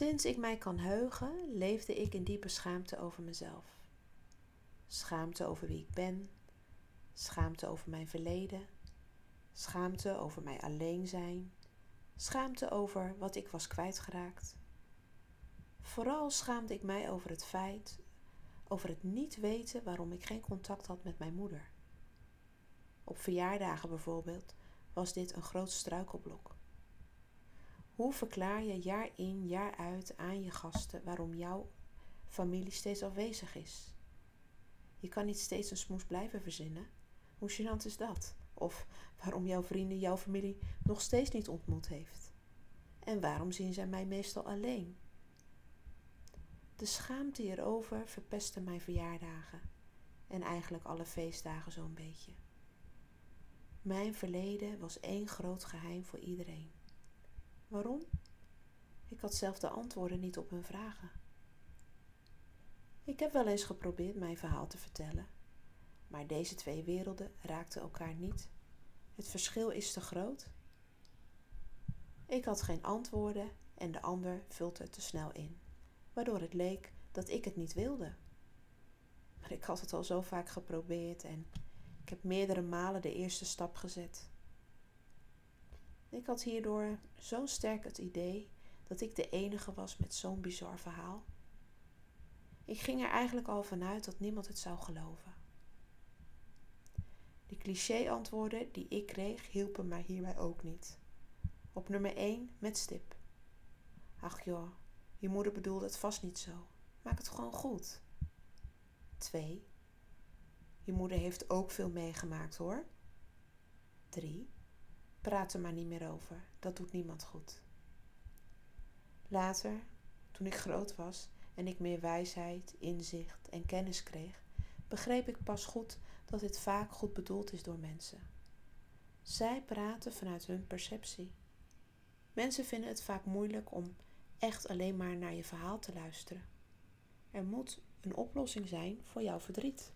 Sinds ik mij kan heugen, leefde ik in diepe schaamte over mezelf. Schaamte over wie ik ben, schaamte over mijn verleden, schaamte over mijn alleen zijn, schaamte over wat ik was kwijtgeraakt. Vooral schaamde ik mij over het feit, over het niet weten waarom ik geen contact had met mijn moeder. Op verjaardagen bijvoorbeeld was dit een groot struikelblok. Hoe verklaar je jaar in, jaar uit aan je gasten waarom jouw familie steeds afwezig is? Je kan niet steeds een smoes blijven verzinnen. Hoe gênant is dat? Of waarom jouw vrienden jouw familie nog steeds niet ontmoet heeft? En waarom zien zij mij meestal alleen? De schaamte hierover verpestte mijn verjaardagen en eigenlijk alle feestdagen zo'n beetje. Mijn verleden was één groot geheim voor iedereen. Waarom? Ik had zelf de antwoorden niet op hun vragen. Ik heb wel eens geprobeerd mijn verhaal te vertellen, maar deze twee werelden raakten elkaar niet. Het verschil is te groot. Ik had geen antwoorden en de ander vult het te snel in, waardoor het leek dat ik het niet wilde. Maar ik had het al zo vaak geprobeerd en ik heb meerdere malen de eerste stap gezet. Ik had hierdoor zo sterk het idee dat ik de enige was met zo'n bizar verhaal. Ik ging er eigenlijk al vanuit dat niemand het zou geloven. De cliché-antwoorden die ik kreeg hielpen mij hierbij ook niet. Op nummer 1 met stip. Ach joh, je moeder bedoelde het vast niet zo. Maak het gewoon goed. 2. Je moeder heeft ook veel meegemaakt hoor. 3. Praat er maar niet meer over, dat doet niemand goed. Later, toen ik groot was en ik meer wijsheid, inzicht en kennis kreeg, begreep ik pas goed dat dit vaak goed bedoeld is door mensen. Zij praten vanuit hun perceptie. Mensen vinden het vaak moeilijk om echt alleen maar naar je verhaal te luisteren. Er moet een oplossing zijn voor jouw verdriet.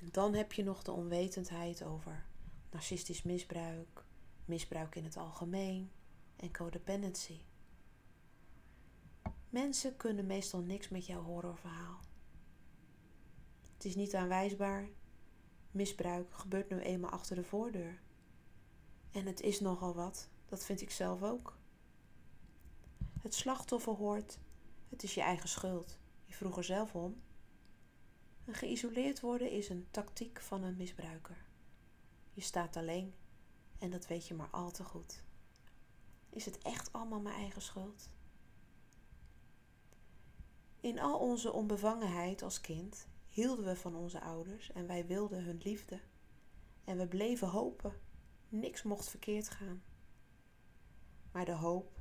En dan heb je nog de onwetendheid over narcistisch misbruik, misbruik in het algemeen en codependency. Mensen kunnen meestal niks met jouw horrorverhaal. Het is niet aanwijsbaar. Misbruik gebeurt nu eenmaal achter de voordeur. En het is nogal wat, dat vind ik zelf ook. Het slachtoffer hoort, het is je eigen schuld. Je vroeg er zelf om. En geïsoleerd worden is een tactiek van een misbruiker. Je staat alleen en dat weet je maar al te goed. Is het echt allemaal mijn eigen schuld? In al onze onbevangenheid als kind hielden we van onze ouders en wij wilden hun liefde. En we bleven hopen. Niks mocht verkeerd gaan. Maar de hoop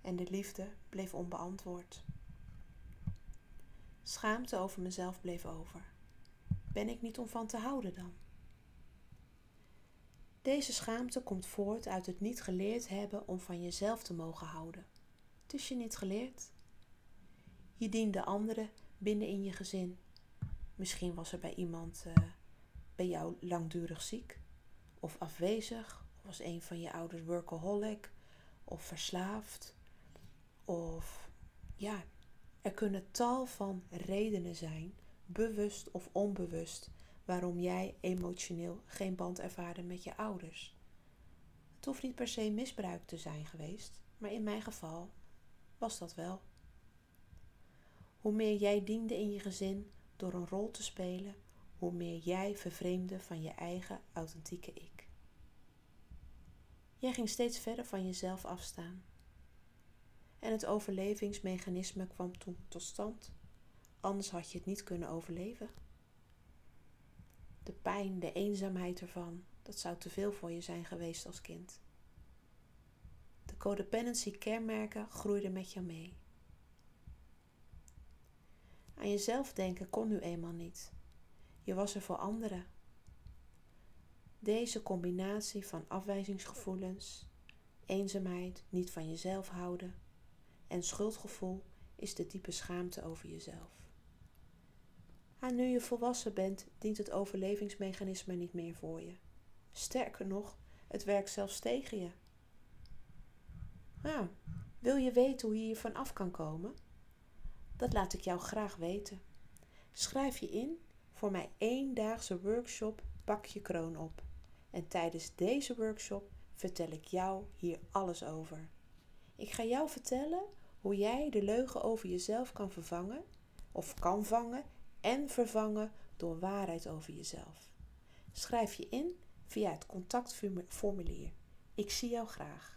en de liefde bleef onbeantwoord. Schaamte over mezelf bleef over. Ben ik niet om van te houden dan? Deze schaamte komt voort uit het niet geleerd hebben om van jezelf te mogen houden. Het is je niet geleerd. Je diende anderen binnen in je gezin. Misschien was er bij iemand uh, bij jou langdurig ziek of afwezig, of was een van je ouders workaholic of verslaafd. Of ja, er kunnen tal van redenen zijn, bewust of onbewust, waarom jij emotioneel geen band ervaarde met je ouders. Het hoeft niet per se misbruik te zijn geweest, maar in mijn geval was dat wel. Hoe meer jij diende in je gezin door een rol te spelen, hoe meer jij vervreemde van je eigen authentieke ik. Jij ging steeds verder van jezelf afstaan. En het overlevingsmechanisme kwam toen tot stand, anders had je het niet kunnen overleven. De pijn, de eenzaamheid ervan, dat zou te veel voor je zijn geweest als kind. De codependency kenmerken groeiden met je mee. Aan jezelf denken kon nu eenmaal niet. Je was er voor anderen. Deze combinatie van afwijzingsgevoelens, eenzaamheid, niet van jezelf houden en schuldgevoel is de diepe schaamte over jezelf. Nu je volwassen bent, dient het overlevingsmechanisme niet meer voor je. Sterker nog, het werkt zelfs tegen je. Wil je weten hoe je hiervan af kan komen? Dat laat ik jou graag weten. Schrijf je in voor mijn eendaagse workshop Pak je kroon op. En tijdens deze workshop vertel ik jou hier alles over. Ik ga jou vertellen hoe jij de leugen over jezelf kan vervangen, of kan vangen en vervangen door waarheid over jezelf. Schrijf je in via het contactformulier. Ik zie jou graag.